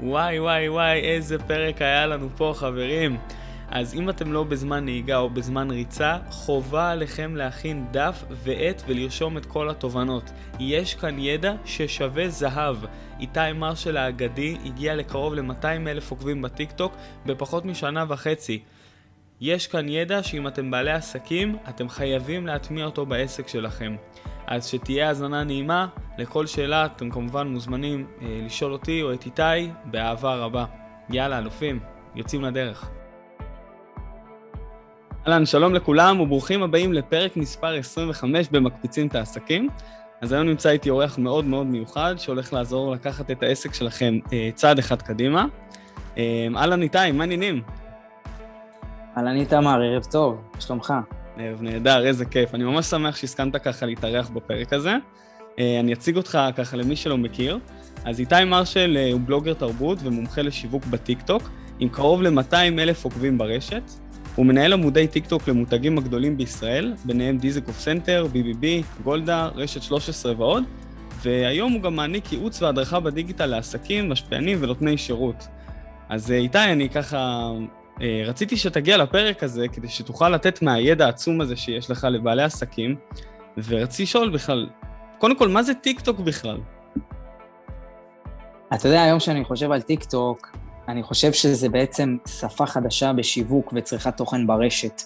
וואי וואי וואי, איזה פרק היה לנו פה חברים. אז אם אתם לא בזמן נהיגה או בזמן ריצה, חובה עליכם להכין דף ועט ולרשום את כל התובנות. יש כאן ידע ששווה זהב. איתי מרשל האגדי הגיע לקרוב ל-200 אלף עוקבים בטיקטוק בפחות משנה וחצי. יש כאן ידע שאם אתם בעלי עסקים, אתם חייבים להטמיע אותו בעסק שלכם. אז שתהיה האזנה נעימה, לכל שאלה אתם כמובן מוזמנים אה, לשאול אותי או את איתי, באהבה רבה. יאללה, אלופים, יוצאים לדרך. אהלן, שלום לכולם וברוכים הבאים לפרק מספר 25 במקפיצים את העסקים. אז היום נמצא איתי אורח מאוד מאוד מיוחד, שהולך לעזור לקחת את העסק שלכם אה, צעד אחד קדימה. אה, אהלן איתי, מה העניינים? אהלן איתמר, ערב טוב, שלומך? נהדר, איזה כיף. אני ממש שמח שהסכמת ככה להתארח בפרק הזה. אה, אני אציג אותך ככה למי שלא מכיר. אז איתי מרשל אה, הוא בלוגר תרבות ומומחה לשיווק בטיקטוק, עם קרוב ל-200 אלף עוקבים ברשת. הוא מנהל עמודי טיקטוק למותגים הגדולים בישראל, ביניהם דיזנגוף סנטר, BBB, גולדה, רשת 13 ועוד, והיום הוא גם מעניק ייעוץ והדרכה בדיגיטל לעסקים, משפיענים ונותני שירות. אז אה, איתי, אני ככה רציתי שתגיע לפרק הזה כדי שתוכל לתת מהידע העצום הזה שיש לך לבעלי עסקים, ורציתי לשאול בכלל, קודם כל, מה זה טיק טוק בכלל? אתה יודע, היום שאני חושב על טיק טוק, אני חושב שזה בעצם שפה חדשה בשיווק וצריכת תוכן ברשת.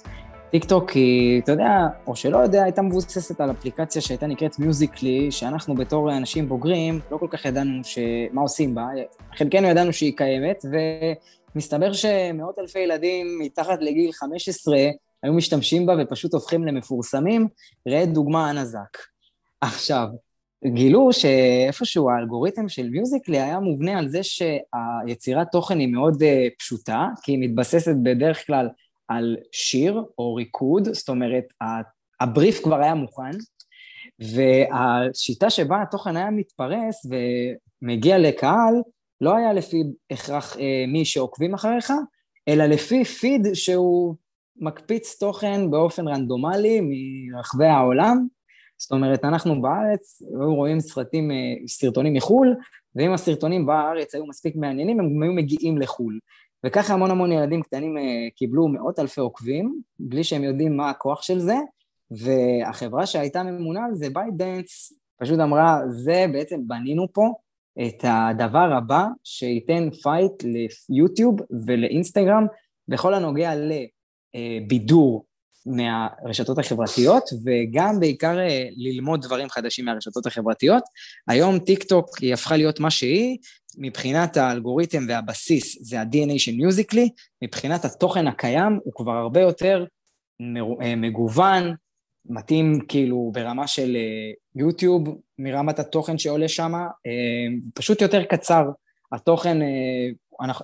טיק טוק היא, אתה יודע, או שלא יודע, הייתה מבוססת על אפליקציה שהייתה נקראת Musical.ly, שאנחנו בתור אנשים בוגרים לא כל כך ידענו ש... מה עושים בה, חלקנו ידענו שהיא קיימת, ומסתבר שמאות אלפי ילדים מתחת לגיל 15 היו משתמשים בה ופשוט הופכים למפורסמים. ראה דוגמה אנזק. עכשיו, גילו שאיפשהו האלגוריתם של מיוזיקלי היה מובנה על זה שהיצירת תוכן היא מאוד uh, פשוטה, כי היא מתבססת בדרך כלל על שיר או ריקוד, זאת אומרת, הבריף כבר היה מוכן, והשיטה שבה התוכן היה מתפרס ומגיע לקהל, לא היה לפי הכרח uh, מי שעוקבים אחריך, אלא לפי פיד שהוא מקפיץ תוכן באופן רנדומלי מרחבי העולם, זאת אומרת, אנחנו בארץ היו רואים סרטים, אה, סרטונים מחו"ל, ואם הסרטונים בארץ היו מספיק מעניינים, הם היו מגיעים לחו"ל. וככה המון המון ילדים קטנים אה, קיבלו מאות אלפי עוקבים, בלי שהם יודעים מה הכוח של זה, והחברה שהייתה ממונה על זה, ByteDance, פשוט אמרה, זה בעצם בנינו פה את הדבר הבא שייתן fight ליוטיוב ולאינסטגרם בכל הנוגע לבידור מהרשתות החברתיות, וגם בעיקר אה, ללמוד דברים חדשים מהרשתות החברתיות. היום טיק טוק היא הפכה להיות מה שהיא, מבחינת האלגוריתם והבסיס זה ה-DNA של Musical.ly, מבחינת התוכן הקיים הוא כבר הרבה יותר אה, מגוון, מתאים כאילו ברמה של אה, יוטיוב, מרמת התוכן שעולה שם, פשוט יותר קצר. התוכן,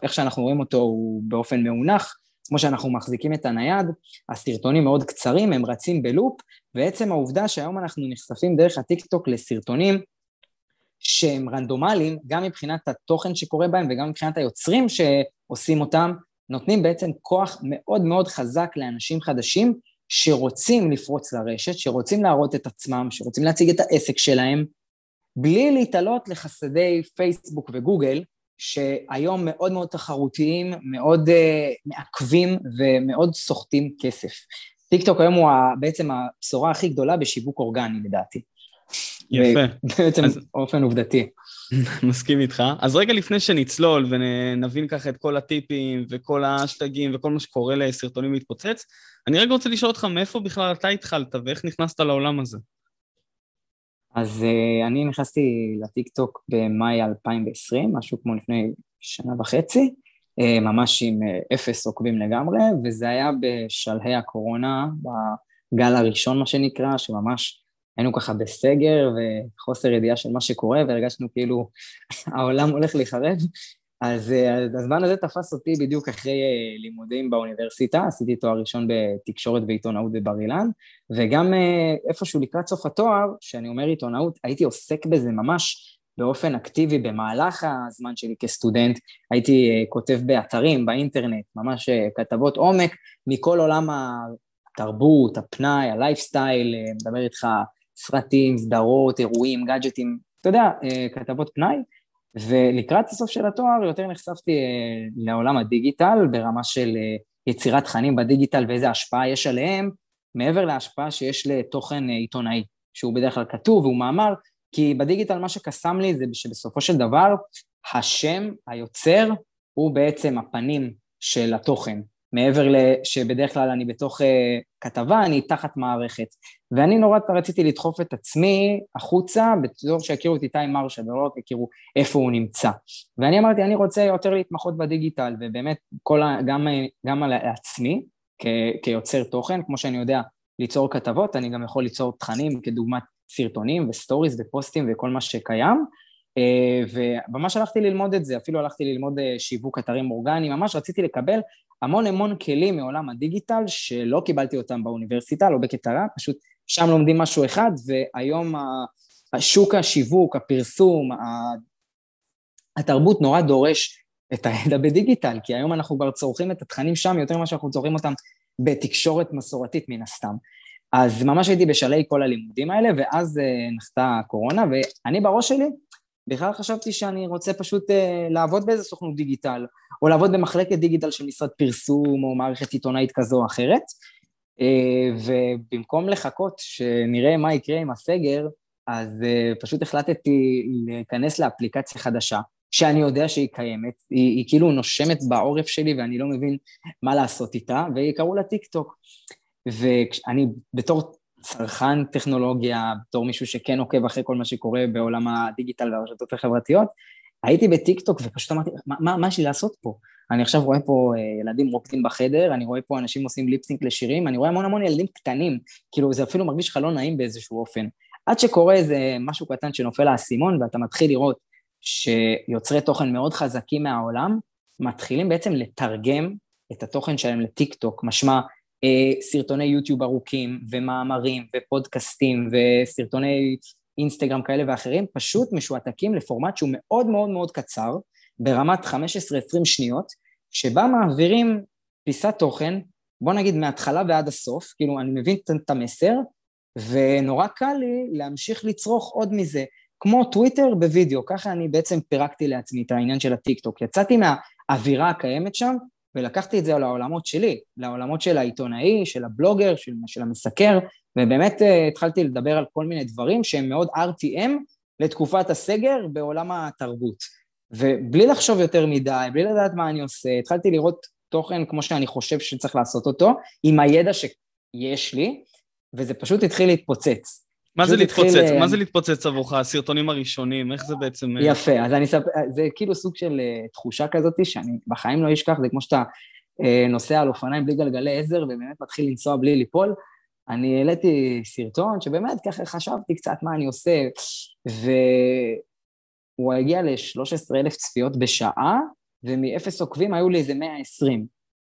איך שאנחנו רואים אותו, הוא באופן מאונח, כמו שאנחנו מחזיקים את הנייד, הסרטונים מאוד קצרים, הם רצים בלופ, ועצם העובדה שהיום אנחנו נחשפים דרך הטיקטוק לסרטונים שהם רנדומליים, גם מבחינת התוכן שקורה בהם וגם מבחינת היוצרים שעושים אותם, נותנים בעצם כוח מאוד מאוד חזק לאנשים חדשים שרוצים לפרוץ לרשת, שרוצים להראות את עצמם, שרוצים להציג את העסק שלהם, בלי להתעלות לחסדי פייסבוק וגוגל, שהיום מאוד מאוד תחרותיים, מאוד uh, מעכבים ומאוד סוחטים כסף. טיק טוק היום הוא בעצם הבשורה הכי גדולה בשיווק אורגני לדעתי. יפה. בעצם אז... באופן עובדתי. מסכים איתך. אז רגע לפני שנצלול ונבין ככה את כל הטיפים וכל האשטגים וכל מה שקורה לסרטונים להתפוצץ, אני רגע רוצה לשאול אותך מאיפה בכלל אתה התחלת ואיך נכנסת לעולם הזה. אז uh, אני נכנסתי לטיקטוק במאי 2020, משהו כמו לפני שנה וחצי, uh, ממש עם uh, אפס עוקבים לגמרי, וזה היה בשלהי הקורונה, בגל הראשון מה שנקרא, שממש היינו ככה בסגר וחוסר ידיעה של מה שקורה, והרגשנו כאילו העולם הולך להיחרב, אז הזמן הזה תפס אותי בדיוק אחרי אה, לימודים באוניברסיטה, עשיתי תואר ראשון בתקשורת ועיתונאות בבר אילן, וגם אה, איפשהו לקראת סוף התואר, שאני אומר עיתונאות, הייתי עוסק בזה ממש באופן אקטיבי במהלך הזמן שלי כסטודנט, הייתי אה, כותב באתרים, באינטרנט, ממש כתבות עומק מכל עולם התרבות, הפנאי, הלייפסטייל, מדבר איתך סרטים, סדרות, אירועים, גאדג'טים, אתה יודע, כתבות פנאי. ולקראת הסוף של התואר יותר נחשפתי אה, לעולם הדיגיטל ברמה של אה, יצירת תכנים בדיגיטל ואיזה השפעה יש עליהם, מעבר להשפעה שיש לתוכן עיתונאי, שהוא בדרך כלל כתוב והוא מאמר, כי בדיגיטל מה שקסם לי זה שבסופו של דבר השם, היוצר, הוא בעצם הפנים של התוכן. מעבר שבדרך כלל אני בתוך uh, כתבה, אני תחת מערכת. ואני נורא רציתי לדחוף את עצמי החוצה, בתור שיכירו את איתי מרשה, ולא רק יכירו איפה הוא נמצא. ואני אמרתי, אני רוצה יותר להתמחות בדיגיטל, ובאמת, כל ה, גם, גם על עצמי, כ, כיוצר תוכן, כמו שאני יודע ליצור כתבות, אני גם יכול ליצור תכנים כדוגמת סרטונים וסטוריז ופוסטים וכל מה שקיים. אה, וממש הלכתי ללמוד את זה, אפילו הלכתי ללמוד אה, שיווק אתרים אורגניים, ממש רציתי לקבל המון המון כלים מעולם הדיגיטל שלא קיבלתי אותם באוניברסיטה, לא בקטרה, פשוט שם לומדים משהו אחד, והיום השוק השיווק, הפרסום, התרבות נורא דורש את הידע בדיגיטל, כי היום אנחנו כבר צורכים את התכנים שם יותר ממה שאנחנו צורכים אותם בתקשורת מסורתית מן הסתם. אז ממש הייתי בשלהי כל הלימודים האלה, ואז אה, נחתה הקורונה, ואני בראש שלי בכלל חשבתי שאני רוצה פשוט uh, לעבוד באיזה סוכנות דיגיטל, או לעבוד במחלקת דיגיטל של משרד פרסום, או מערכת עיתונאית כזו או אחרת, uh, ובמקום לחכות שנראה מה יקרה עם הסגר, אז uh, פשוט החלטתי להיכנס לאפליקציה חדשה, שאני יודע שהיא קיימת, היא, היא כאילו נושמת בעורף שלי ואני לא מבין מה לעשות איתה, ויקראו לה טיק טוק. ואני בתור צרכן טכנולוגיה, בתור מישהו שכן עוקב אחרי כל מה שקורה בעולם הדיגיטל והרשתות החברתיות, הייתי בטיקטוק ופשוט אמרתי, מה, מה, מה יש לי לעשות פה? אני עכשיו רואה פה אה, ילדים רוקדים בחדר, אני רואה פה אנשים עושים ליפסינק לשירים, אני רואה המון המון ילדים קטנים, כאילו זה אפילו מרגיש לך לא נעים באיזשהו אופן. עד שקורה איזה משהו קטן שנופל האסימון ואתה מתחיל לראות שיוצרי תוכן מאוד חזקים מהעולם, מתחילים בעצם לתרגם את התוכן שלהם לטיקטוק, משמע סרטוני יוטיוב ארוכים ומאמרים ופודקאסטים וסרטוני אינסטגרם כאלה ואחרים, פשוט משועתקים לפורמט שהוא מאוד מאוד מאוד קצר, ברמת 15-20 שניות, שבה מעבירים פיסת תוכן, בוא נגיד מההתחלה ועד הסוף, כאילו אני מבין את המסר, ונורא קל לי להמשיך לצרוך עוד מזה, כמו טוויטר בווידאו, ככה אני בעצם פירקתי לעצמי את העניין של הטיק טוק, יצאתי מהאווירה הקיימת שם, ולקחתי את זה לעולמות שלי, לעולמות של העיתונאי, של הבלוגר, של, של המסקר, ובאמת uh, התחלתי לדבר על כל מיני דברים שהם מאוד RTM לתקופת הסגר בעולם התרבות. ובלי לחשוב יותר מדי, בלי לדעת מה אני עושה, התחלתי לראות תוכן כמו שאני חושב שצריך לעשות אותו, עם הידע שיש לי, וזה פשוט התחיל להתפוצץ. מה זה להתפוצץ? התחיל... מה זה להתפוצץ עבורך? הסרטונים הראשונים, איך זה בעצם... אה? יפה, אז אני אספר, זה כאילו סוג של תחושה כזאת שאני בחיים לא אשכח, זה כמו שאתה נוסע על אופניים בלי גלגלי עזר ובאמת מתחיל לנסוע בלי ליפול. אני העליתי סרטון שבאמת ככה חשבתי קצת מה אני עושה, והוא הגיע ל-13 אלף צפיות בשעה, ומאפס עוקבים היו לי איזה 120.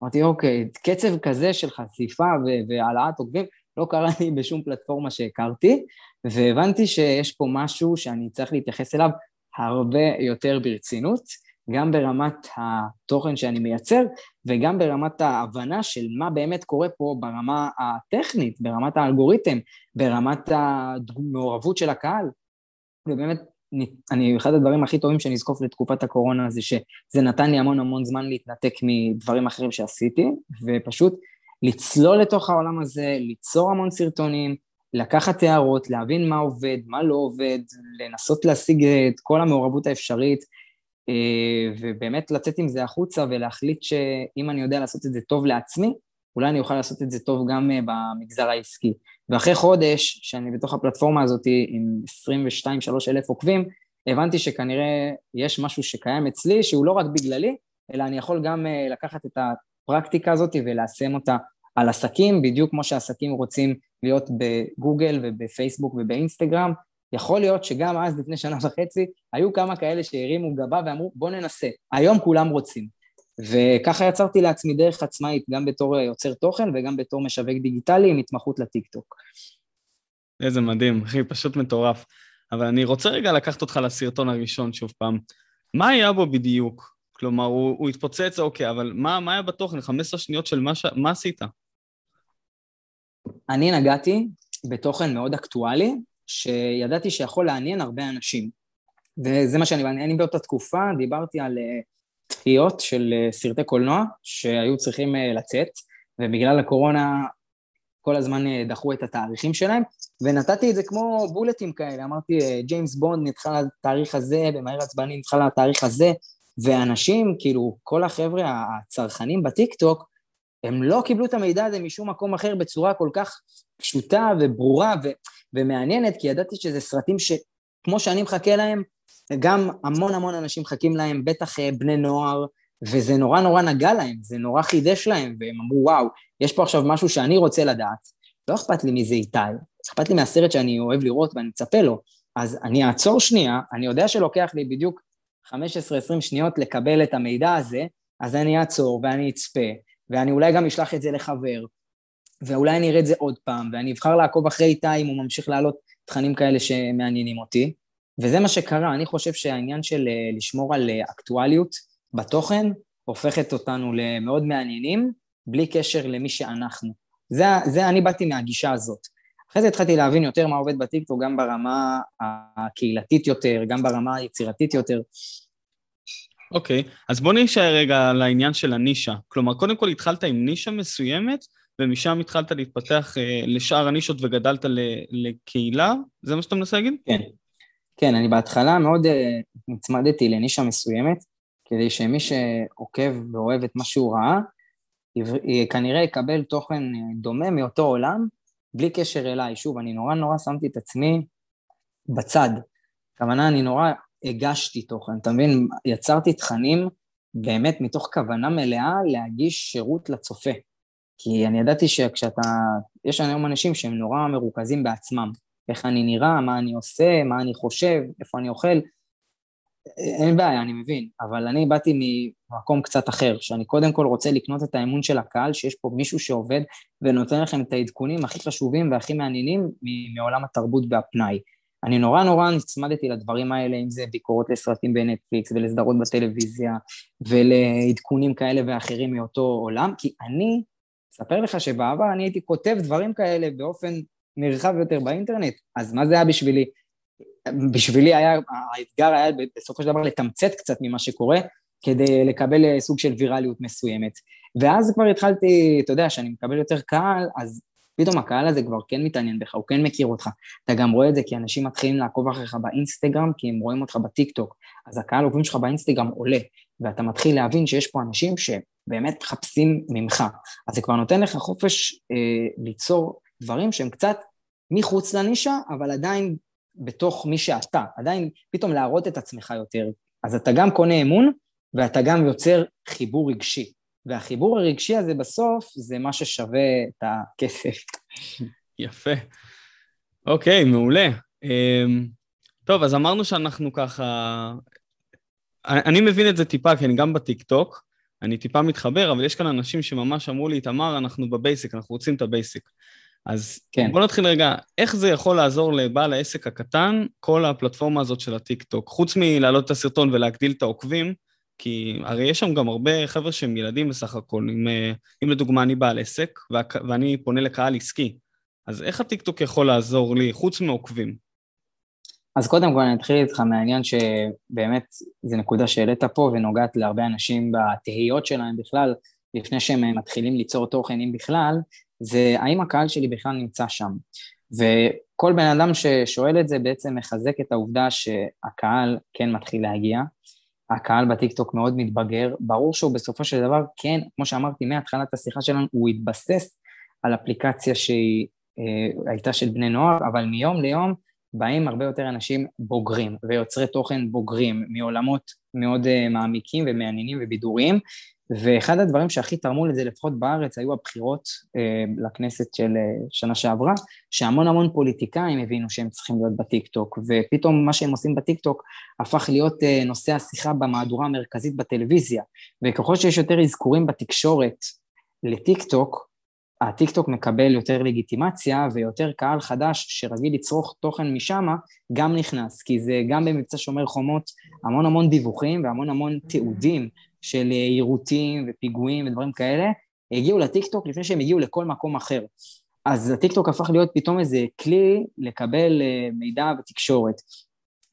אמרתי, אוקיי, קצב כזה של חשיפה והעלאת עוקבים, לא קרה לי בשום פלטפורמה שהכרתי, והבנתי שיש פה משהו שאני צריך להתייחס אליו הרבה יותר ברצינות, גם ברמת התוכן שאני מייצר וגם ברמת ההבנה של מה באמת קורה פה ברמה הטכנית, ברמת האלגוריתם, ברמת המעורבות של הקהל. ובאמת, אני, אחד הדברים הכי טובים שאני אזקוף לתקופת הקורונה זה שזה נתן לי המון המון זמן להתנתק מדברים אחרים שעשיתי, ופשוט לצלול לתוך העולם הזה, ליצור המון סרטונים, לקחת הערות, להבין מה עובד, מה לא עובד, לנסות להשיג את כל המעורבות האפשרית, אה, ובאמת לצאת עם זה החוצה ולהחליט שאם אני יודע לעשות את זה טוב לעצמי, אולי אני אוכל לעשות את זה טוב גם אה, במגזר העסקי. ואחרי חודש שאני בתוך הפלטפורמה הזאת עם 22-3 אלף עוקבים, הבנתי שכנראה יש משהו שקיים אצלי שהוא לא רק בגללי, אלא אני יכול גם אה, לקחת את הפרקטיקה הזאת וליישם אותה על עסקים, בדיוק כמו שעסקים רוצים להיות בגוגל ובפייסבוק ובאינסטגרם. יכול להיות שגם אז, לפני שנה וחצי, היו כמה כאלה שהרימו גבה ואמרו, בוא ננסה. היום כולם רוצים. וככה יצרתי לעצמי דרך עצמאית, גם בתור יוצר תוכן וגם בתור משווק דיגיטלי עם התמחות לטיקטוק. איזה מדהים, אחי, פשוט מטורף. אבל אני רוצה רגע לקחת אותך לסרטון הראשון שוב פעם. מה היה בו בדיוק? כלומר, הוא, הוא התפוצץ, אוקיי, אבל מה, מה היה בתוכן? 15 שניות של מה, ש... מה עשית? אני נגעתי בתוכן מאוד אקטואלי, שידעתי שיכול לעניין הרבה אנשים. וזה מה שאני, אני באותה תקופה דיברתי על דחיות של סרטי קולנוע שהיו צריכים לצאת, ובגלל הקורונה כל הזמן אה, דחו את התאריכים שלהם, ונתתי את זה כמו בולטים כאלה, אמרתי, אה, ג'יימס בונד נדחה לתאריך הזה, במהר עצבני נדחה לתאריך הזה, ואנשים, כאילו, כל החבר'ה הצרכנים בטיקטוק, הם לא קיבלו את המידע הזה משום מקום אחר בצורה כל כך פשוטה וברורה ו- ומעניינת, כי ידעתי שזה סרטים שכמו שאני מחכה להם, גם המון המון אנשים מחכים להם, בטח אה, בני נוער, וזה נורא נורא נגע להם, זה נורא חידש להם, והם אמרו, וואו, יש פה עכשיו משהו שאני רוצה לדעת, לא אכפת לי מי זה איתי, אכפת לי מהסרט שאני אוהב לראות ואני מצפה לו, אז אני אעצור שנייה, אני יודע שלוקח לי בדיוק 15-20 שניות לקבל את המידע הזה, אז אני אעצור ואני אצפה, ואני אולי גם אשלח את זה לחבר, ואולי אני אראה את זה עוד פעם, ואני אבחר לעקוב אחרי איתי אם הוא ממשיך להעלות תכנים כאלה שמעניינים אותי, וזה מה שקרה, אני חושב שהעניין של אה, לשמור על אה, אקטואליות בתוכן הופכת אותנו למאוד מעניינים, בלי קשר למי שאנחנו. זה, זה אני באתי מהגישה הזאת. אחרי זה התחלתי להבין יותר מה עובד בטיקטוק, גם ברמה הקהילתית יותר, גם ברמה היצירתית יותר. אוקיי, okay, אז בוא נשאר רגע על העניין של הנישה. כלומר, קודם כל התחלת עם נישה מסוימת, ומשם התחלת להתפתח אה, לשאר הנישות וגדלת לקהילה? זה מה שאתה מנסה להגיד? כן. כן, אני בהתחלה מאוד אה, נצמדתי לנישה מסוימת, כדי שמי שעוקב ואוהב את מה שהוא ראה, כנראה יקבל תוכן דומה מאותו עולם, בלי קשר אליי. שוב, אני נורא נורא שמתי את עצמי בצד. הכוונה, אני נורא הגשתי תוכן, אתה מבין? יצרתי תכנים באמת מתוך כוונה מלאה להגיש שירות לצופה. כי אני ידעתי שכשאתה... יש היום אנשים שהם נורא מרוכזים בעצמם. איך אני נראה, מה אני עושה, מה אני חושב, איפה אני אוכל. אין בעיה, אני מבין, אבל אני באתי ממקום קצת אחר, שאני קודם כל רוצה לקנות את האמון של הקהל, שיש פה מישהו שעובד ונותן לכם את העדכונים הכי חשובים והכי מעניינים מעולם התרבות והפנאי. אני נורא נורא נצמדתי לדברים האלה, אם זה ביקורות לסרטים בנטפליקס ולסדרות בטלוויזיה ולעדכונים כאלה ואחרים מאותו עולם, כי אני, אספר לך שבעבר אני הייתי כותב דברים כאלה באופן נרחב יותר באינטרנט, אז מה זה היה בשבילי? בשבילי היה, האתגר היה בסופו של דבר לתמצת קצת ממה שקורה, כדי לקבל אה, סוג של ויראליות מסוימת. ואז כבר התחלתי, אתה יודע, כשאני מקבל יותר קהל, אז פתאום הקהל הזה כבר כן מתעניין בך, הוא כן מכיר אותך. אתה גם רואה את זה כי אנשים מתחילים לעקוב אחריך באינסטגרם, כי הם רואים אותך בטיקטוק. אז הקהל עוקבים שלך באינסטגרם עולה, ואתה מתחיל להבין שיש פה אנשים שבאמת מחפשים ממך. אז זה כבר נותן לך חופש אה, ליצור דברים שהם קצת מחוץ לנישה, אבל עדיין בתוך מי שאתה, עדיין פתאום להראות את עצמך יותר. אז אתה גם קונה אמון ואתה גם יוצר חיבור רגשי. והחיבור הרגשי הזה בסוף זה מה ששווה את הכסף. יפה. אוקיי, מעולה. אמ, טוב, אז אמרנו שאנחנו ככה... אני מבין את זה טיפה, כי אני גם בטיקטוק, אני טיפה מתחבר, אבל יש כאן אנשים שממש אמרו לי, תמר, אנחנו ב basic, אנחנו רוצים את ה basic. אז כן. בוא נתחיל רגע, איך זה יכול לעזור לבעל העסק הקטן, כל הפלטפורמה הזאת של הטיק-טוק? חוץ מלהעלות את הסרטון ולהגדיל את העוקבים, כי הרי יש שם גם הרבה חבר'ה שהם ילדים בסך הכל. אם, אה, אם לדוגמה אני בעל עסק ואני פונה לקהל עסקי, אז איך הטיק-טוק יכול לעזור לי, חוץ מעוקבים? אז קודם כל אני אתחיל איתך מהעניין שבאמת זו נקודה שהעלית פה ונוגעת להרבה אנשים בתהיות שלהם בכלל, לפני שהם מתחילים ליצור תוכן, אם בכלל, זה האם הקהל שלי בכלל נמצא שם. וכל בן אדם ששואל את זה בעצם מחזק את העובדה שהקהל כן מתחיל להגיע. הקהל בטיקטוק מאוד מתבגר, ברור שהוא בסופו של דבר כן, כמו שאמרתי מהתחלת השיחה שלנו, הוא התבסס על אפליקציה שהיא אה, הייתה של בני נוער, אבל מיום ליום באים הרבה יותר אנשים בוגרים ויוצרי תוכן בוגרים מעולמות מאוד אה, מעמיקים ומעניינים ובידוריים, ואחד הדברים שהכי תרמו לזה, לפחות בארץ, היו הבחירות אה, לכנסת של אה, שנה שעברה, שהמון המון פוליטיקאים הבינו שהם צריכים להיות בטיקטוק, ופתאום מה שהם עושים בטיקטוק הפך להיות אה, נושא השיחה במהדורה המרכזית בטלוויזיה, וככל שיש יותר אזכורים בתקשורת לטיקטוק, הטיקטוק מקבל יותר לגיטימציה ויותר קהל חדש שרגיל לצרוך תוכן משם גם נכנס, כי זה גם במבצע שומר חומות המון המון דיווחים והמון המון תיעודים של אה, יירוטים ופיגועים ודברים כאלה, הגיעו לטיקטוק לפני שהם הגיעו לכל מקום אחר. אז הטיקטוק הפך להיות פתאום איזה כלי לקבל אה, מידע ותקשורת.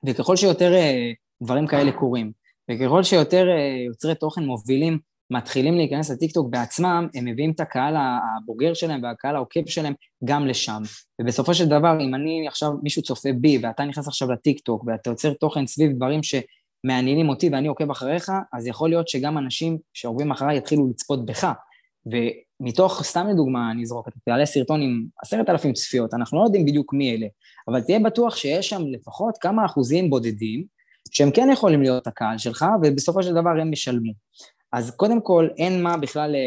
וככל שיותר אה, דברים כאלה קורים, וככל שיותר יוצרי תוכן מובילים מתחילים להיכנס לטיקטוק בעצמם, הם מביאים את הקהל הבוגר שלהם והקהל העוקב שלהם גם לשם. ובסופו של דבר, אם אני עכשיו, מישהו צופה בי, ואתה נכנס עכשיו לטיקטוק, ואתה יוצר תוכן סביב דברים שמעניינים אותי ואני עוקב אחריך, אז יכול להיות שגם אנשים שעוקבים אחריי יתחילו לצפות בך. ומתוך, סתם לדוגמה, אני אזרוק, אתה תעלה סרטון עם עשרת אלפים צפיות, אנחנו לא יודעים בדיוק מי אלה, אבל תהיה בטוח שיש שם לפחות כמה אחוזים בודדים, שהם כן יכולים להיות הקהל שלך, ובסופו של דבר הם ישלמו. אז קודם כל, אין מה בכלל אה,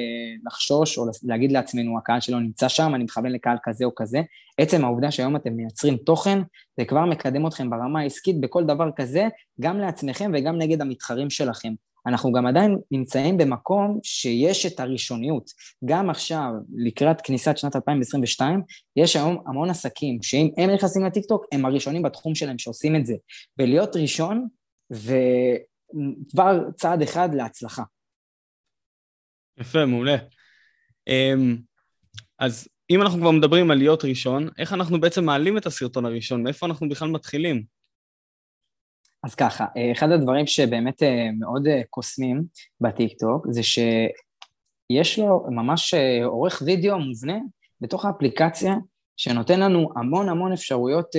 לחשוש או להגיד לעצמנו, הקהל שלו נמצא שם, אני מכוון לקהל כזה או כזה. עצם העובדה שהיום אתם מייצרים תוכן, זה כבר מקדם אתכם ברמה העסקית בכל דבר כזה, גם לעצמכם וגם נגד המתחרים שלכם. אנחנו גם עדיין נמצאים במקום שיש את הראשוניות. גם עכשיו, לקראת כניסת שנת 2022, יש היום המון עסקים שאם הם נכנסים לטיקטוק, הם הראשונים בתחום שלהם שעושים את זה. ולהיות ראשון זה כבר צעד אחד להצלחה. יפה, מעולה. אמ, אז אם אנחנו כבר מדברים על להיות ראשון, איך אנחנו בעצם מעלים את הסרטון הראשון? מאיפה אנחנו בכלל מתחילים? אז ככה, אחד הדברים שבאמת אה, מאוד אה, קוסמים בטיקטוק זה שיש לו ממש אה, עורך וידאו מובנה בתוך האפליקציה שנותן לנו המון המון אפשרויות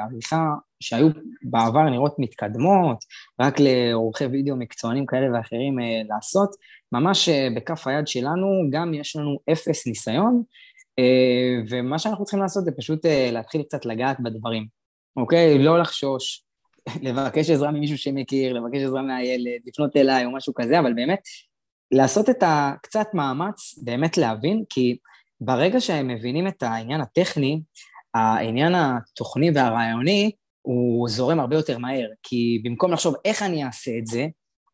עריכה שהיו בעבר נראות מתקדמות, רק לעורכי וידאו מקצוענים כאלה ואחרים לעשות, ממש בכף היד שלנו גם יש לנו אפס ניסיון, ומה שאנחנו צריכים לעשות זה פשוט להתחיל קצת לגעת בדברים, אוקיי? לא לחשוש, לבקש עזרה ממישהו שמכיר, לבקש עזרה מהילד, לפנות אליי או משהו כזה, אבל באמת, לעשות את הקצת מאמץ, באמת להבין, כי ברגע שהם מבינים את העניין הטכני, העניין התוכני והרעיוני, הוא זורם הרבה יותר מהר, כי במקום לחשוב איך אני אעשה את זה,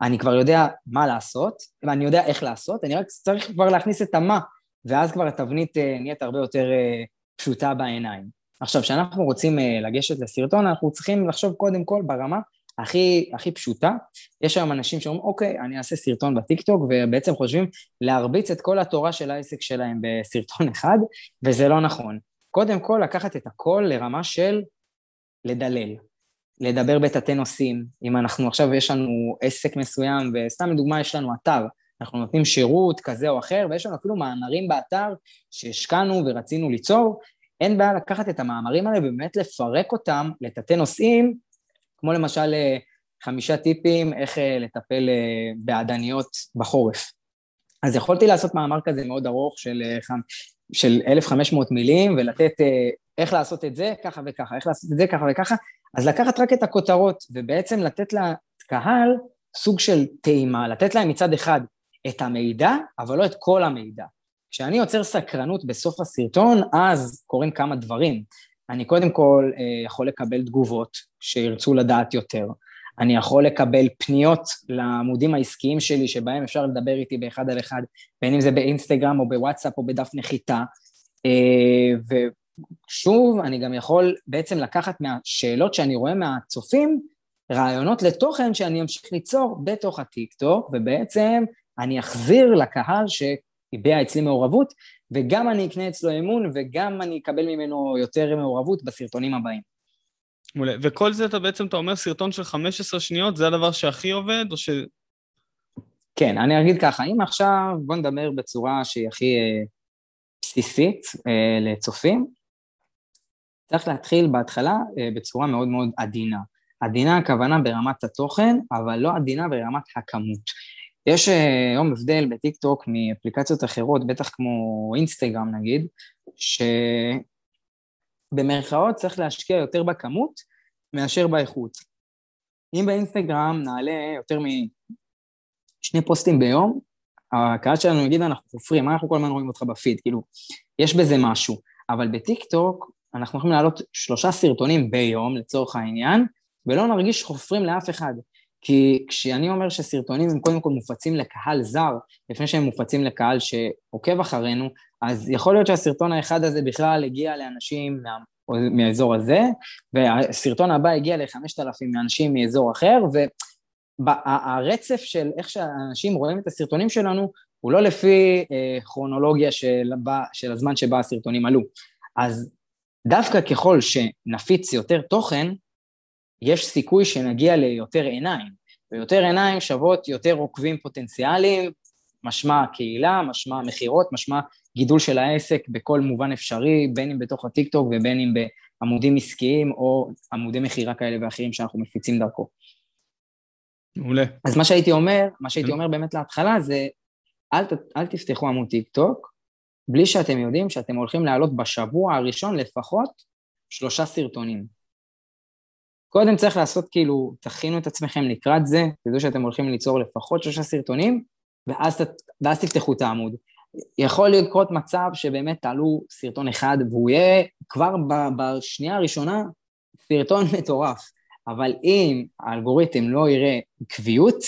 אני כבר יודע מה לעשות, ואני יודע איך לעשות, אני רק צריך כבר להכניס את המה, ואז כבר התבנית אה, נהיית הרבה יותר אה, פשוטה בעיניים. עכשיו, כשאנחנו רוצים אה, לגשת לסרטון, אנחנו צריכים לחשוב קודם כל ברמה הכי, הכי פשוטה. יש היום אנשים שאומרים, אוקיי, אני אעשה סרטון בטיקטוק, ובעצם חושבים להרביץ את כל התורה של העסק שלהם בסרטון אחד, וזה לא נכון. קודם כל, לקחת את הכל לרמה של לדלל. לדבר בתתי נושאים. אם אנחנו עכשיו, יש לנו עסק מסוים, וסתם לדוגמה, יש לנו אתר, אנחנו נותנים שירות כזה או אחר, ויש לנו אפילו מאמרים באתר שהשקענו ורצינו ליצור, אין בעיה לקחת את המאמרים האלה ובאמת לפרק אותם לתתי נושאים, כמו למשל אה, חמישה טיפים איך אה, לטפל אה, בעדניות בחורף. אז יכולתי לעשות מאמר כזה מאוד ארוך של, של 1,500 מילים ולתת איך לעשות את זה ככה וככה, איך לעשות את זה ככה וככה, אז לקחת רק את הכותרות ובעצם לתת לקהל סוג של טעימה, לתת להם מצד אחד את המידע, אבל לא את כל המידע. כשאני יוצר סקרנות בסוף הסרטון, אז קורים כמה דברים. אני קודם כל אה, יכול לקבל תגובות שירצו לדעת יותר. אני יכול לקבל פניות לעמודים העסקיים שלי, שבהם אפשר לדבר איתי באחד על אחד, בין אם זה באינסטגרם או בוואטסאפ או בדף נחיתה. אה, ושוב, אני גם יכול בעצם לקחת מהשאלות שאני רואה מהצופים, רעיונות לתוכן שאני אמשיך ליצור בתוך הטיקטוק, ובעצם אני אחזיר לקהל ש... הביע אצלי מעורבות, וגם אני אקנה אצלו אמון, וגם אני אקבל ממנו יותר מעורבות בסרטונים הבאים. מעולה. וכל זה אתה בעצם, אתה אומר סרטון של 15 שניות, זה הדבר שהכי עובד, או ש... כן, אני אגיד ככה, אם עכשיו, בוא נדבר בצורה שהיא הכי אה, בסיסית אה, לצופים, צריך להתחיל בהתחלה אה, בצורה מאוד מאוד עדינה. עדינה הכוונה ברמת התוכן, אבל לא עדינה ברמת הכמות. יש אה, היום הבדל בטיקטוק מאפליקציות אחרות, בטח כמו אינסטגרם נגיד, שבמרכאות צריך להשקיע יותר בכמות מאשר באיכות. אם באינסטגרם נעלה יותר משני פוסטים ביום, הקהל שלנו יגיד, אנחנו חופרים, מה אנחנו כל הזמן רואים אותך בפיד? כאילו, יש בזה משהו. אבל בטיקטוק אנחנו יכולים להעלות שלושה סרטונים ביום, לצורך העניין, ולא נרגיש חופרים לאף אחד. כי כשאני אומר שסרטונים הם קודם כל מופצים לקהל זר, לפני שהם מופצים לקהל שעוקב אחרינו, אז יכול להיות שהסרטון האחד הזה בכלל הגיע לאנשים מה, מהאזור הזה, והסרטון הבא הגיע ל-5,000 מאנשים מאזור אחר, והרצף של איך שאנשים רואים את הסרטונים שלנו, הוא לא לפי אה, כרונולוגיה של, של הזמן שבה הסרטונים עלו. אז דווקא ככל שנפיץ יותר תוכן, יש סיכוי שנגיע ליותר עיניים, ויותר עיניים שוות יותר עוקבים פוטנציאליים, משמע קהילה, משמע מכירות, משמע גידול של העסק בכל מובן אפשרי, בין אם בתוך הטיקטוק ובין אם בעמודים עסקיים או עמודי מכירה כאלה ואחרים שאנחנו מפיצים דרכו. מעולה. אז מה שהייתי אומר, מה שהייתי אומר באמת להתחלה זה, אל, אל תפתחו עמוד טיקטוק, בלי שאתם יודעים שאתם הולכים להעלות בשבוע הראשון לפחות שלושה סרטונים. קודם צריך לעשות כאילו, תכינו את עצמכם לקראת זה, תדעו שאתם הולכים ליצור לפחות שלושה סרטונים, ואז, ואז תפתחו את העמוד. יכול לקרות מצב שבאמת תעלו סרטון אחד והוא יהיה כבר בשנייה הראשונה סרטון מטורף, אבל אם האלגוריתם לא יראה עקביות,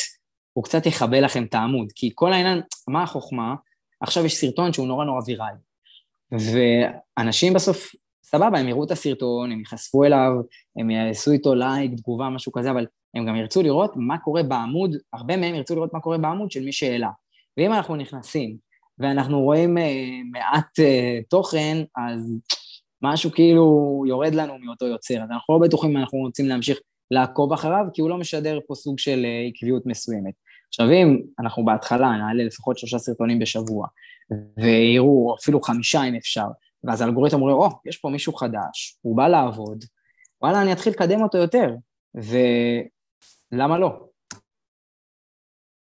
הוא קצת יכבה לכם את העמוד, כי כל העניין, מה החוכמה? עכשיו יש סרטון שהוא נורא נורא ויראלי, ואנשים בסוף, סבבה, הם יראו את הסרטון, הם ייחשפו אליו, הם יעשו איתו לייק, תגובה, משהו כזה, אבל הם גם ירצו לראות מה קורה בעמוד, הרבה מהם ירצו לראות מה קורה בעמוד של מי שהעלה. ואם אנחנו נכנסים ואנחנו רואים uh, מעט uh, תוכן, אז משהו כאילו יורד לנו מאותו יוצר. אז אנחנו לא בטוחים אם אנחנו רוצים להמשיך לעקוב אחריו, כי הוא לא משדר פה סוג של uh, עקביות מסוימת. עכשיו אם אנחנו בהתחלה נעלה לפחות שלושה סרטונים בשבוע, ויראו אפילו חמישה אם אפשר, ואז האלגוריתם אומר, או, oh, יש פה מישהו חדש, הוא בא לעבוד, וואלה, אני אתחיל לקדם אותו יותר, ולמה לא?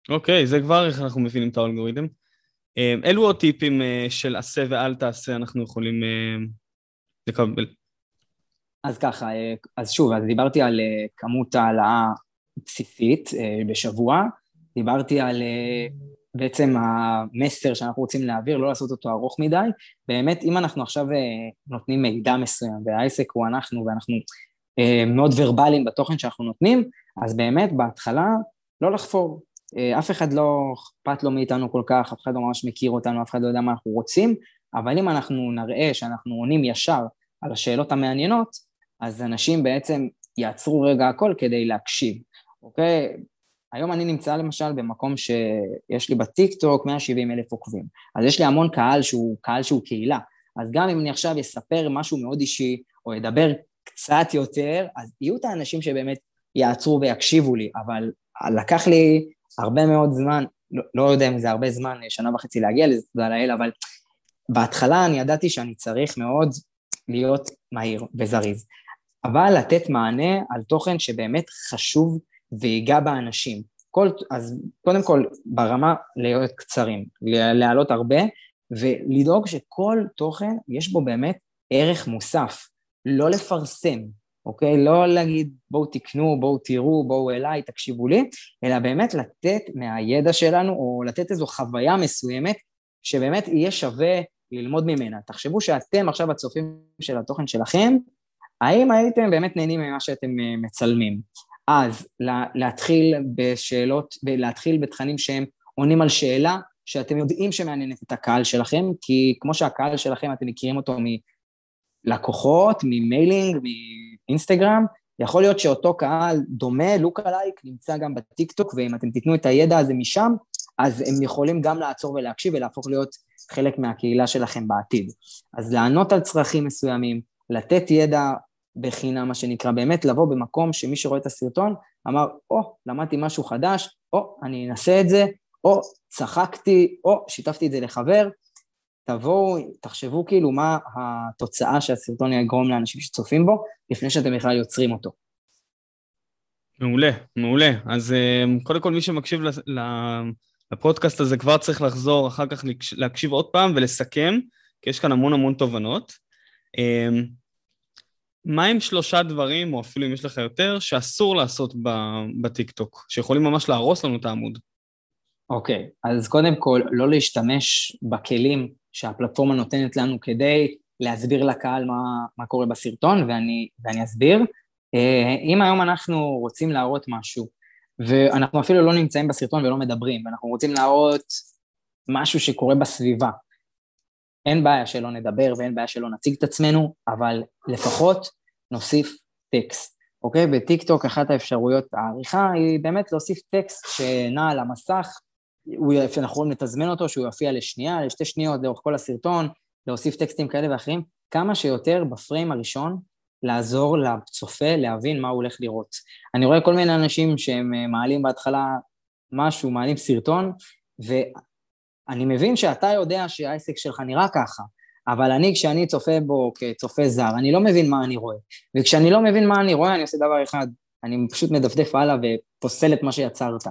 אוקיי, okay, זה כבר איך אנחנו מבינים את האלגוריתם. אה, אילו עוד טיפים אה, של עשה ואל תעשה אנחנו יכולים אה, לקבל? אז ככה, אז שוב, אז דיברתי על כמות העלאה בסיסית בשבוע, דיברתי על בעצם המסר שאנחנו רוצים להעביר, לא לעשות אותו ארוך מדי. באמת, אם אנחנו עכשיו נותנים מידע מסוים, והעסק הוא אנחנו, ואנחנו מאוד ורבליים בתוכן שאנחנו נותנים, אז באמת, בהתחלה, לא לחפור. אה, אף אחד לא אכפת לו מאיתנו כל כך, אף אחד לא ממש מכיר אותנו, אף אחד לא יודע מה אנחנו רוצים, אבל אם אנחנו נראה שאנחנו עונים ישר על השאלות המעניינות, אז אנשים בעצם יעצרו רגע הכל כדי להקשיב, אוקיי? היום אני נמצא למשל במקום שיש לי בטיק טוק 170 אלף עוקבים, אז יש לי המון קהל שהוא קהל שהוא קהילה, אז גם אם אני עכשיו אספר משהו מאוד אישי, או אדבר קצת יותר, אז יהיו את האנשים שבאמת יעצרו ויקשיבו לי, אבל לקח לי הרבה מאוד זמן, לא, לא יודע אם זה הרבה זמן, שנה וחצי להגיע לזה, תודה לאל, אבל בהתחלה אני ידעתי שאני צריך מאוד להיות מהיר וזריז. אבל לתת מענה על תוכן שבאמת חשוב ויגע באנשים. כל, אז קודם כל, ברמה להיות קצרים, להעלות הרבה, ולדאוג שכל תוכן יש בו באמת ערך מוסף. לא לפרסם, אוקיי? לא להגיד בואו תקנו, בואו תראו, בואו אליי, תקשיבו לי, אלא באמת לתת מהידע שלנו, או לתת איזו חוויה מסוימת, שבאמת יהיה שווה ללמוד ממנה. תחשבו שאתם עכשיו הצופים של התוכן שלכם, האם הייתם באמת נהנים ממה שאתם אה, מצלמים? אז להתחיל בשאלות, להתחיל בתכנים שהם עונים על שאלה שאתם יודעים שמעניינת את הקהל שלכם, כי כמו שהקהל שלכם, אתם מכירים אותו מלקוחות, ממיילינג, אינסטגרם, יכול להיות שאותו קהל דומה, לוק עלייק, נמצא גם בטיקטוק, ואם אתם תיתנו את הידע הזה משם, אז הם יכולים גם לעצור ולהקשיב ולהפוך להיות חלק מהקהילה שלכם בעתיד. אז לענות על צרכים מסוימים, לתת ידע בחינם, מה שנקרא, באמת לבוא במקום שמי שרואה את הסרטון אמר, או, oh, למדתי משהו חדש, או, oh, אני אנסה את זה, או, oh, צחקתי, או, oh, שיתפתי את זה לחבר, תבואו, תחשבו כאילו מה התוצאה שהסרטון יגרום לאנשים שצופים בו, לפני שאתם בכלל יוצרים אותו. מעולה, מעולה. אז אה, קודם כל מי שמקשיב לפודקאסט הזה כבר צריך לחזור אחר כך להקשיב עוד פעם ולסכם, כי יש כאן המון המון תובנות. מה עם שלושה דברים, או אפילו אם יש לך יותר, שאסור לעשות בטיקטוק, שיכולים ממש להרוס לנו את העמוד? אוקיי, okay, אז קודם כל, לא להשתמש בכלים שהפלטפורמה נותנת לנו כדי להסביר לקהל מה, מה קורה בסרטון, ואני, ואני אסביר. אה, אם היום אנחנו רוצים להראות משהו, ואנחנו אפילו לא נמצאים בסרטון ולא מדברים, ואנחנו רוצים להראות משהו שקורה בסביבה, אין בעיה שלא נדבר ואין בעיה שלא נציג את עצמנו, אבל לפחות נוסיף טקסט, אוקיי? בטיקטוק אחת האפשרויות העריכה היא באמת להוסיף טקסט שנע על המסך, הוא, אנחנו יכולים לתזמן אותו, שהוא יופיע לשנייה, לשתי שניות לאורך כל הסרטון, להוסיף טקסטים כאלה ואחרים, כמה שיותר בפריים הראשון, לעזור לצופה להבין מה הוא הולך לראות. אני רואה כל מיני אנשים שהם אה, מעלים בהתחלה משהו, מעלים סרטון, ואני מבין שאתה יודע שהעסק שלך נראה ככה, אבל אני, כשאני צופה בו כצופה זר, אני לא מבין מה אני רואה. וכשאני לא מבין מה אני רואה, אני עושה דבר אחד, אני פשוט מדפדף הלאה ופוסל את מה שיצרת.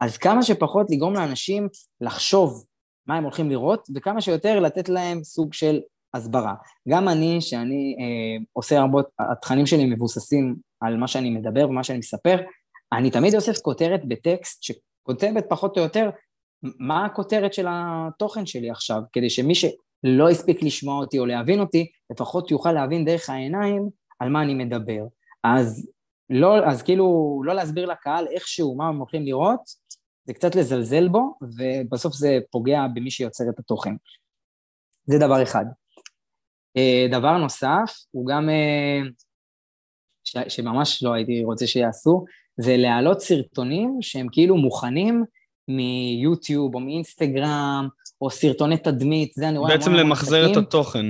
אז כמה שפחות לגרום לאנשים לחשוב מה הם הולכים לראות, וכמה שיותר לתת להם סוג של הסברה. גם אני, שאני אה, עושה הרבה, התכנים שלי מבוססים על מה שאני מדבר ומה שאני מספר, אני תמיד אוסף כותרת בטקסט שכותבת פחות או יותר מה הכותרת של התוכן שלי עכשיו, כדי שמי שלא הספיק לשמוע אותי או להבין אותי, לפחות יוכל להבין דרך העיניים על מה אני מדבר. אז לא, אז כאילו, לא להסביר לקהל איכשהו מה הם הולכים לראות, זה קצת לזלזל בו, ובסוף זה פוגע במי שיוצר את התוכן. זה דבר אחד. אה, דבר נוסף, הוא גם, אה, ש, שממש לא הייתי רוצה שיעשו, זה להעלות סרטונים שהם כאילו מוכנים מיוטיוב או מאינסטגרם, או סרטוני תדמית, זה אני רואה... בעצם למחזר את התוכן.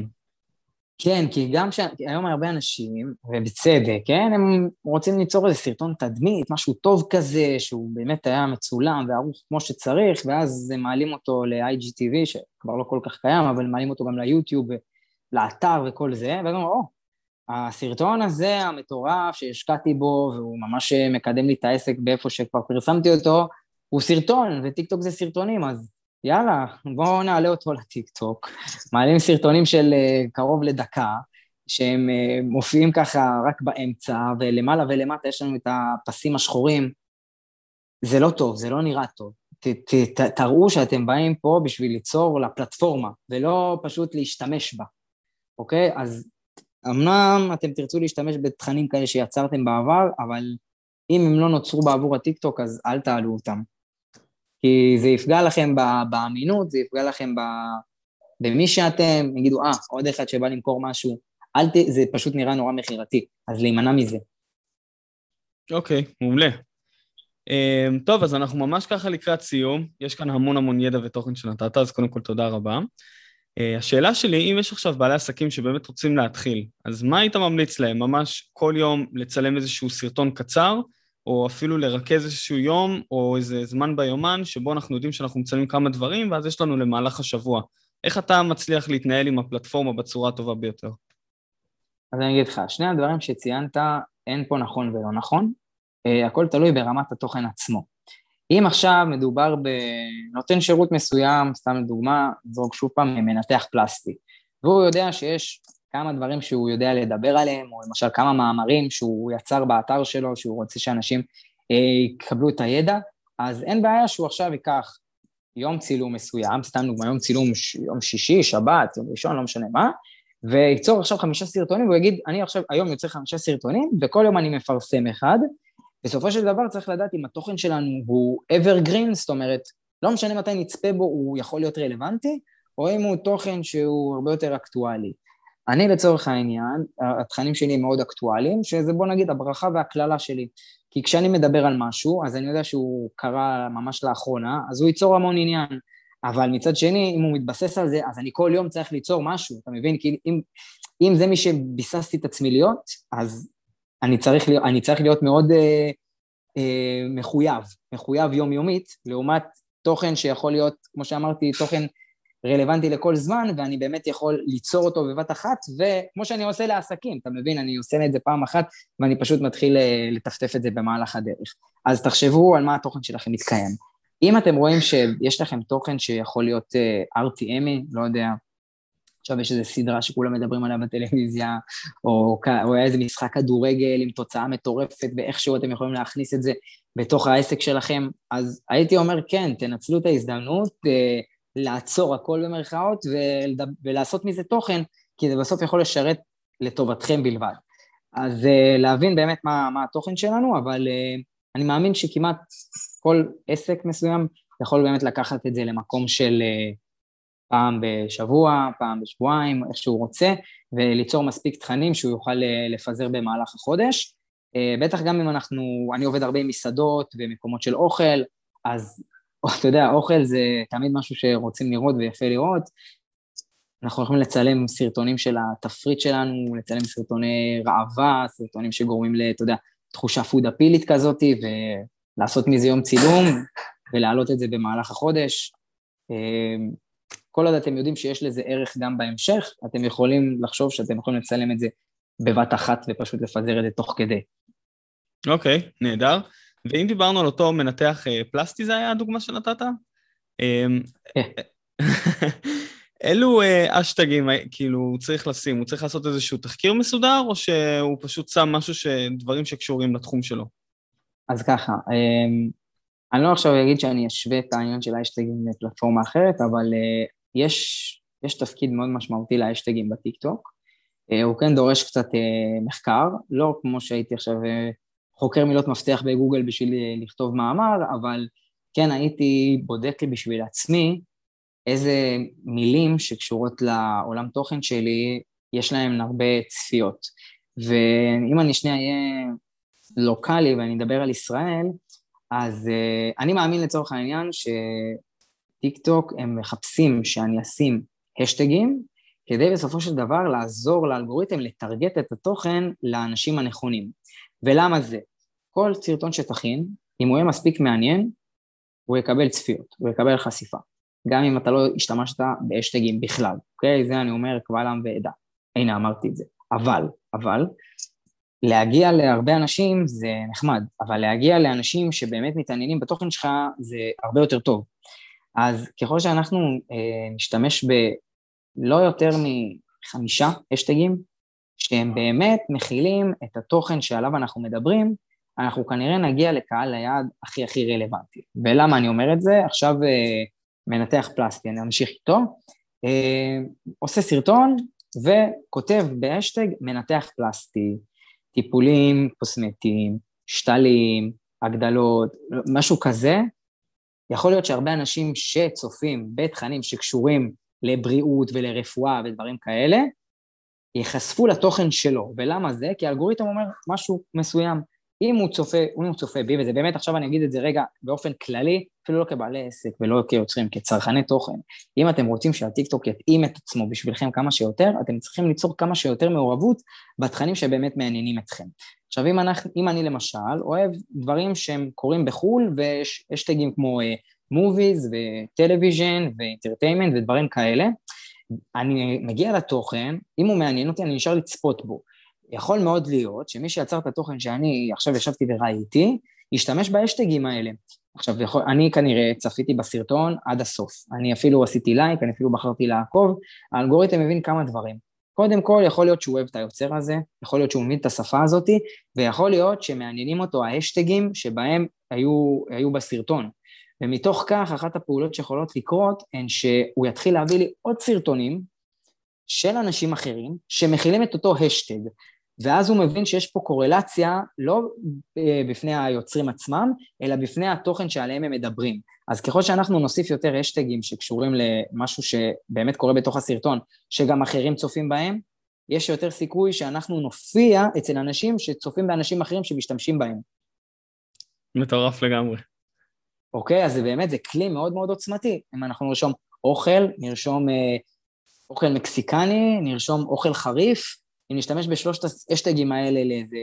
כן, כי גם שהיום הרבה אנשים, ובצדק, כן, הם רוצים ליצור איזה סרטון תדמית, משהו טוב כזה, שהוא באמת היה מצולם וערוך כמו שצריך, ואז הם מעלים אותו ל-IGTV, שכבר לא כל כך קיים, אבל מעלים אותו גם ליוטיוב, לאתר וכל זה, ואז אומרים, או, הסרטון הזה המטורף שהשקעתי בו, והוא ממש מקדם לי את העסק באיפה שכבר פרסמתי אותו, הוא סרטון, וטיקטוק זה סרטונים, אז יאללה, בואו נעלה אותו לטיקטוק. מעלים סרטונים של אה, קרוב לדקה, שהם אה, מופיעים ככה רק באמצע, ולמעלה ולמטה יש לנו את הפסים השחורים. זה לא טוב, זה לא נראה טוב. ת, ת, ת, תראו שאתם באים פה בשביל ליצור לפלטפורמה, ולא פשוט להשתמש בה, אוקיי? אז אמנם אתם תרצו להשתמש בתכנים כאלה שיצרתם בעבר, אבל אם הם לא נוצרו בעבור הטיקטוק, אז אל תעלו אותם. כי זה יפגע לכם באמינות, זה יפגע לכם במי שאתם, יגידו, אה, עוד אחד שבא למכור משהו, אל ת... זה פשוט נראה נורא מכירתי, אז להימנע מזה. אוקיי, okay, מעולה. Um, טוב, אז אנחנו ממש ככה לקראת סיום, יש כאן המון המון ידע ותוכן שנתת, אז קודם כל תודה רבה. Uh, השאלה שלי, אם יש עכשיו בעלי עסקים שבאמת רוצים להתחיל, אז מה היית ממליץ להם? ממש כל יום לצלם איזשהו סרטון קצר, או אפילו לרכז איזשהו יום או איזה זמן ביומן שבו אנחנו יודעים שאנחנו מצלמים כמה דברים ואז יש לנו למהלך השבוע. איך אתה מצליח להתנהל עם הפלטפורמה בצורה הטובה ביותר? אז אני אגיד לך, שני הדברים שציינת, אין פה נכון ולא נכון, uh, הכל תלוי ברמת התוכן עצמו. אם עכשיו מדובר בנותן שירות מסוים, סתם לדוגמה, נזרוק שוב פעם, מנתח פלסטי, והוא יודע שיש כמה דברים שהוא יודע לדבר עליהם, או למשל כמה מאמרים שהוא יצר באתר שלו, שהוא רוצה שאנשים אה, יקבלו את הידע, אז אין בעיה שהוא עכשיו ייקח יום צילום מסוים, סתם דוגמא, יום צילום ש... יום שישי, שבת, יום ראשון, לא משנה מה, וייצור עכשיו חמישה סרטונים, והוא יגיד, אני עכשיו, היום יוצא חמישה סרטונים, וכל יום אני מפרסם אחד. בסופו של דבר צריך לדעת אם התוכן שלנו הוא evergreen, זאת אומרת, לא משנה מתי נצפה בו, הוא יכול להיות רלוונטי, או אם הוא תוכן שהוא הרבה יותר אקטואלי. אני לצורך העניין, התכנים שלי הם מאוד אקטואליים, שזה בוא נגיד הברכה והקללה שלי. כי כשאני מדבר על משהו, אז אני יודע שהוא קרה ממש לאחרונה, אז הוא ייצור המון עניין. אבל מצד שני, אם הוא מתבסס על זה, אז אני כל יום צריך ליצור משהו, אתה מבין? כי אם, אם זה מי שביססתי את עצמי להיות, אז אני צריך אני צריך להיות מאוד אה, אה, מחויב, מחויב יומיומית, לעומת תוכן שיכול להיות, כמו שאמרתי, תוכן רלוונטי לכל זמן, ואני באמת יכול ליצור אותו בבת אחת, וכמו שאני עושה לעסקים, אתה מבין, אני עושה את זה פעם אחת, ואני פשוט מתחיל אה, לטפטף את זה במהלך הדרך. אז תחשבו על מה התוכן שלכם מתקיים. אם אתם רואים שיש לכם תוכן שיכול להיות אה, RTMי, לא יודע, עכשיו יש איזו סדרה שכולם מדברים עליה בטלוויזיה, או, או היה איזה משחק כדורגל עם תוצאה מטורפת, ואיכשהו אתם יכולים להכניס את זה בתוך העסק שלכם, אז הייתי אומר, כן, תנצלו את ההזדמנות, uh, לעצור הכל במרכאות ולעשות מזה תוכן, כי זה בסוף יכול לשרת לטובתכם בלבד. אז uh, להבין באמת מה, מה התוכן שלנו, אבל uh, אני מאמין שכמעט כל עסק מסוים יכול באמת לקחת את זה למקום של uh, פעם בשבוע, פעם בשבועיים, איך שהוא רוצה, וליצור מספיק תכנים שהוא יוכל לפזר במהלך החודש. בטח גם אם אנחנו, אני עובד הרבה עם מסעדות ומקומות של אוכל, אז אתה יודע, אוכל זה תמיד משהו שרוצים לראות ויפה לראות, אנחנו יכולים לצלם סרטונים של התפריט שלנו, לצלם סרטוני ראווה, סרטונים שגורמים ל, אתה יודע, תחושה פודאפילית כזאת, ולעשות מזה יום צילום, ולהעלות את זה במהלך החודש. אמ, כל עוד אתם יודעים שיש לזה ערך גם בהמשך, אתם יכולים לחשוב שאתם יכולים לצלם את זה בבת אחת ופשוט לפזר את זה תוך כדי. אוקיי, okay, נהדר. ואם דיברנו על אותו מנתח אה, פלסטי, זה היה הדוגמה שנתת? אמ, כן. אילו אה, אשטגים כאילו הוא צריך לשים? הוא צריך לעשות איזשהו תחקיר מסודר, או שהוא פשוט שם משהו, ש... דברים שקשורים לתחום שלו? אז ככה, אמ, אני לא עכשיו אגיד שאני אשווה את העניין של האשטגים לפלטפורמה אחרת, אבל אה, יש, יש תפקיד מאוד משמעותי לאשטגים בטיקטוק. אה, הוא כן דורש קצת מחקר, לא כמו שהייתי עכשיו חוקר מילות מפתח בגוגל בשביל לכתוב מאמר, אבל כן הייתי בודק לי בשביל עצמי איזה מילים שקשורות לעולם תוכן שלי, יש להם הרבה צפיות. ואם אני שנייה אהיה לוקאלי ואני אדבר על ישראל, אז uh, אני מאמין לצורך העניין שטיק טוק הם מחפשים שאני אשים השטגים, כדי בסופו של דבר לעזור לאלגוריתם לטרגט את התוכן לאנשים הנכונים. ולמה זה? כל סרטון שתכין, אם הוא יהיה מספיק מעניין, הוא יקבל צפיות, הוא יקבל חשיפה. גם אם אתה לא השתמשת באשטגים בכלל, אוקיי? זה אני אומר קבל עם ועדה. הנה, אמרתי את זה. אבל, אבל, להגיע להרבה אנשים זה נחמד, אבל להגיע לאנשים שבאמת מתעניינים בתוכן שלך זה הרבה יותר טוב. אז ככל שאנחנו אה, נשתמש בלא יותר מחמישה אשטגים, שהם באמת מכילים את התוכן שעליו אנחנו מדברים, אנחנו כנראה נגיע לקהל היעד הכי הכי רלוונטי. ולמה אני אומר את זה? עכשיו אה, מנתח פלסטי, אני אמשיך איתו, אה, עושה סרטון וכותב בהשטג מנתח פלסטי, טיפולים קוסמטיים, שתלים, הגדלות, משהו כזה. יכול להיות שהרבה אנשים שצופים בתכנים שקשורים לבריאות ולרפואה ודברים כאלה, ייחשפו לתוכן שלו. ולמה זה? כי האלגוריתם אומר משהו מסוים. אם הוא צופה, אם הוא צופה בי, וזה באמת, עכשיו אני אגיד את זה רגע באופן כללי, אפילו לא כבעלי עסק ולא כיוצרים, כצרכני תוכן, אם אתם רוצים שהטיקטוק יתאים את עצמו בשבילכם כמה שיותר, אתם צריכים ליצור כמה שיותר מעורבות בתכנים שבאמת מעניינים אתכם. עכשיו, אם, אנחנו, אם אני למשל אוהב דברים שהם קורים בחו"ל, ויש אשטגים כמו movies ו television ו entertainment ודברים כאלה, אני מגיע לתוכן, אם הוא מעניין אותי, אני נשאר לצפות בו. יכול מאוד להיות שמי שיצר את התוכן שאני עכשיו ישבתי וראיתי, ישתמש באשטגים האלה. עכשיו, יכול, אני כנראה צפיתי בסרטון עד הסוף. אני אפילו עשיתי לייק, אני אפילו בחרתי לעקוב, האלגוריתם מבין כמה דברים. קודם כל, יכול להיות שהוא אוהב את היוצר הזה, יכול להיות שהוא מבין את השפה הזאת, ויכול להיות שמעניינים אותו האשטגים שבהם היו, היו בסרטון. ומתוך כך, אחת הפעולות שיכולות לקרות הן שהוא יתחיל להביא לי עוד סרטונים של אנשים אחרים שמכילים את אותו השטג. ואז הוא מבין שיש פה קורלציה לא אה, בפני היוצרים עצמם, אלא בפני התוכן שעליהם הם מדברים. אז ככל שאנחנו נוסיף יותר אשטגים שקשורים למשהו שבאמת קורה בתוך הסרטון, שגם אחרים צופים בהם, יש יותר סיכוי שאנחנו נופיע אצל אנשים שצופים באנשים אחרים שמשתמשים בהם. מטורף לגמרי. אוקיי, אז זה באמת, זה כלי מאוד מאוד עוצמתי. אם אנחנו נרשום אוכל, נרשום אה, אוכל מקסיקני, נרשום אוכל חריף, אם נשתמש בשלושת האשטגים האלה לאיזה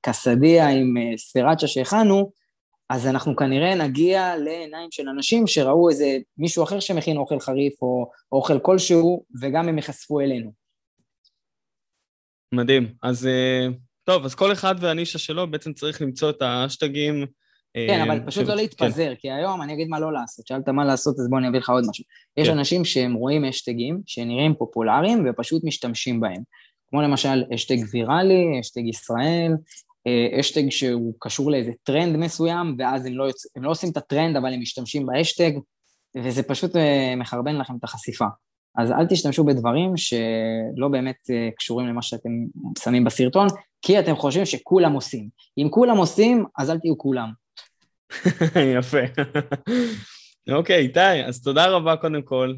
קסדיה עם אה, ספירצ'ה שהכנו, אז אנחנו כנראה נגיע לעיניים של אנשים שראו איזה מישהו אחר שמכין אוכל חריף או אוכל כלשהו, וגם הם ייחשפו אלינו. מדהים. אז אה, טוב, אז כל אחד והנישה שלו בעצם צריך למצוא את האשטגים. אה, כן, אבל פשוט ש... לא להתפזר, כן. כי היום אני אגיד מה לא לעשות. שאלת מה לעשות, אז בוא אני אביא לך עוד משהו. יש כן. אנשים שהם רואים אשטגים שנראים פופולריים ופשוט משתמשים בהם. כמו למשל אשטג ויראלי, אשטג ישראל, אשטג אה, שהוא קשור לאיזה טרנד מסוים, ואז הם לא, יוצ... הם לא עושים את הטרנד, אבל הם משתמשים באשטג, וזה פשוט אה, מחרבן לכם את החשיפה. אז אל תשתמשו בדברים שלא באמת אה, קשורים למה שאתם שמים בסרטון, כי אתם חושבים שכולם עושים. אם כולם עושים, אז אל תהיו כולם. יפה. אוקיי, איתי, אז תודה רבה קודם כל.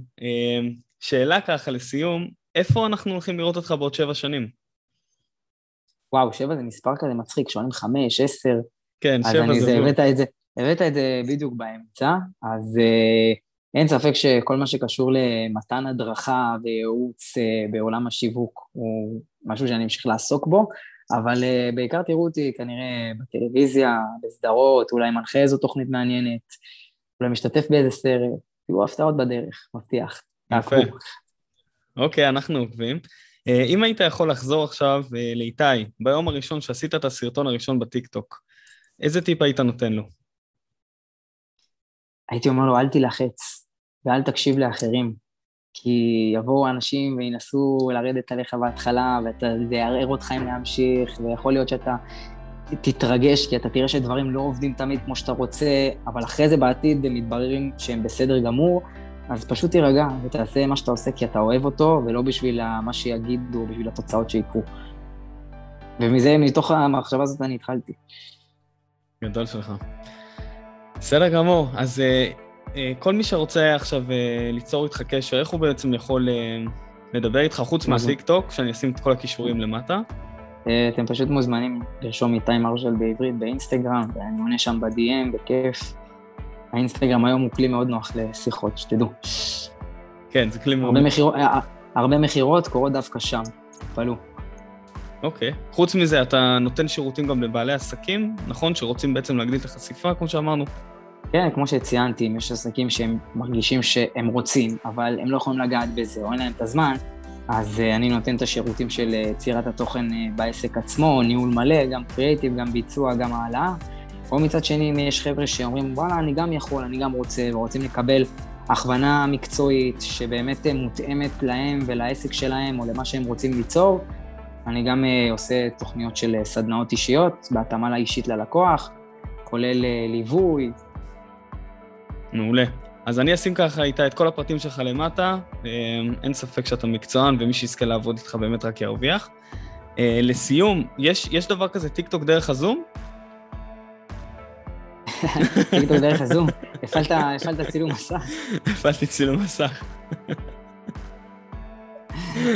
שאלה ככה לסיום, איפה אנחנו הולכים לראות אותך בעוד שבע שנים? וואו, שבע זה מספר כזה מצחיק, שואלים חמש, עשר. כן, שבע זה... אז הבאת את זה, הבאת את זה בדיוק באמצע, אז uh, אין ספק שכל מה שקשור למתן הדרכה וייעוץ בעולם השיווק הוא משהו שאני אמשיך לעסוק בו, אבל בעיקר תראו אותי כנראה בטלוויזיה, בסדרות, אולי מנחה איזו תוכנית מעניינת, אולי משתתף באיזה סרט, יהיו הפתעות בדרך, מבטיח. יפה. אוקיי, אנחנו עוקבים. אה, אם היית יכול לחזור עכשיו אה, לאיתי, ביום הראשון שעשית את הסרטון הראשון בטיקטוק, איזה טיפ היית נותן לו? הייתי אומר לו, אל תילחץ ואל תקשיב לאחרים, כי יבואו אנשים וינסו לרדת עליך בהתחלה, וזה יערער אותך אם להמשיך, ויכול להיות שאתה תתרגש, כי אתה תראה שדברים לא עובדים תמיד כמו שאתה רוצה, אבל אחרי זה בעתיד הם מתבררים שהם בסדר גמור, אז פשוט תירגע ותעשה מה שאתה עושה כי אתה אוהב אותו, ולא בשביל מה שיגידו, בשביל התוצאות שיקרו. ומזה, מתוך המחשבה הזאת אני התחלתי. גדול שלך. בסדר גמור, אז uh, כל מי שרוצה עכשיו uh, ליצור איתך קשר, איך הוא בעצם יכול uh, לדבר איתך, חוץ מהטיקטוק, שאני אשים את כל הכישורים למטה? אתם פשוט מוזמנים לרשום איתי מרשל בעברית באינסטגרם, ואני עונה שם ב-DM, בכיף. האינסטגרם היום הוא כלי מאוד נוח לשיחות, שתדעו. כן, זה כלי מאוד... הרבה מכירות קורות דווקא שם, תפעלו. אוקיי. חוץ מזה, אתה נותן שירותים גם לבעלי עסקים, נכון? שרוצים בעצם להגדיל את החשיפה, כמו שאמרנו? כן, כמו שציינתי, יש עסקים שהם מרגישים שהם רוצים, אבל הם לא יכולים לגעת בזה, או אין להם את הזמן, אז uh, אני נותן את השירותים של uh, יצירת התוכן uh, בעסק עצמו, ניהול מלא, גם קריאיטיב, גם ביצוע, גם העלאה. או מצד שני, אם יש חבר'ה שאומרים, וואלה, אני גם יכול, אני גם רוצה, ורוצים לקבל הכוונה מקצועית שבאמת מותאמת להם ולעסק שלהם, או למה שהם רוצים ליצור, אני גם עושה תוכניות של סדנאות אישיות, בהתאמה לאישית ללקוח, כולל ליווי. מעולה. אז אני אשים ככה איתה את כל הפרטים שלך למטה, אין ספק שאתה מקצוען ומי שיזכה לעבוד איתך באמת רק ירוויח. לסיום, יש, יש דבר כזה טיקטוק דרך הזום? טיקטוק דרך הזום, הפעלת צילום מסך. הפעלתי צילום מסך.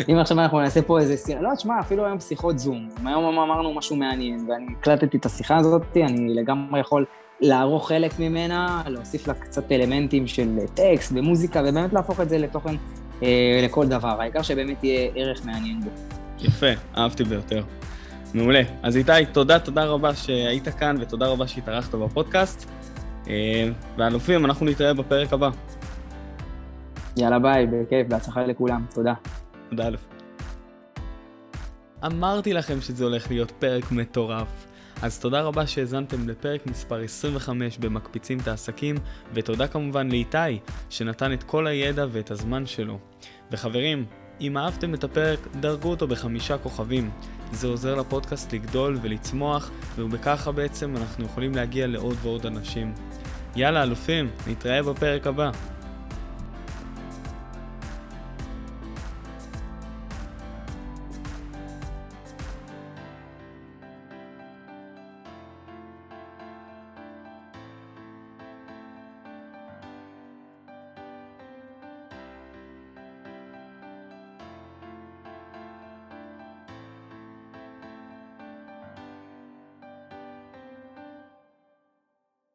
אם עכשיו אנחנו נעשה פה איזה שיחה, לא, תשמע, אפילו היום שיחות זום. היום אמרנו משהו מעניין, ואני הקלטתי את השיחה הזאת, אני לגמרי יכול לערוך חלק ממנה, להוסיף לה קצת אלמנטים של טקסט ומוזיקה, ובאמת להפוך את זה לתוכן אה, לכל דבר. העיקר שבאמת יהיה ערך מעניין בו. יפה, אהבתי ביותר. מעולה. אז איתי, תודה, תודה רבה שהיית כאן, ותודה רבה שהתארחת בפודקאסט. אה, ואלופים, אנחנו נתראה בפרק הבא. יאללה ביי, בכיף, בהצלחה לכולם, תודה. תודה אלף. אמרתי לכם שזה הולך להיות פרק מטורף. אז תודה רבה שהאזנתם לפרק מספר 25 במקפיצים את העסקים, ותודה כמובן לאיתי, שנתן את כל הידע ואת הזמן שלו. וחברים, אם אהבתם את הפרק, דרגו אותו בחמישה כוכבים. זה עוזר לפודקאסט לגדול ולצמוח, ובככה בעצם אנחנו יכולים להגיע לעוד ועוד אנשים. יאללה, אלופים, נתראה בפרק הבא.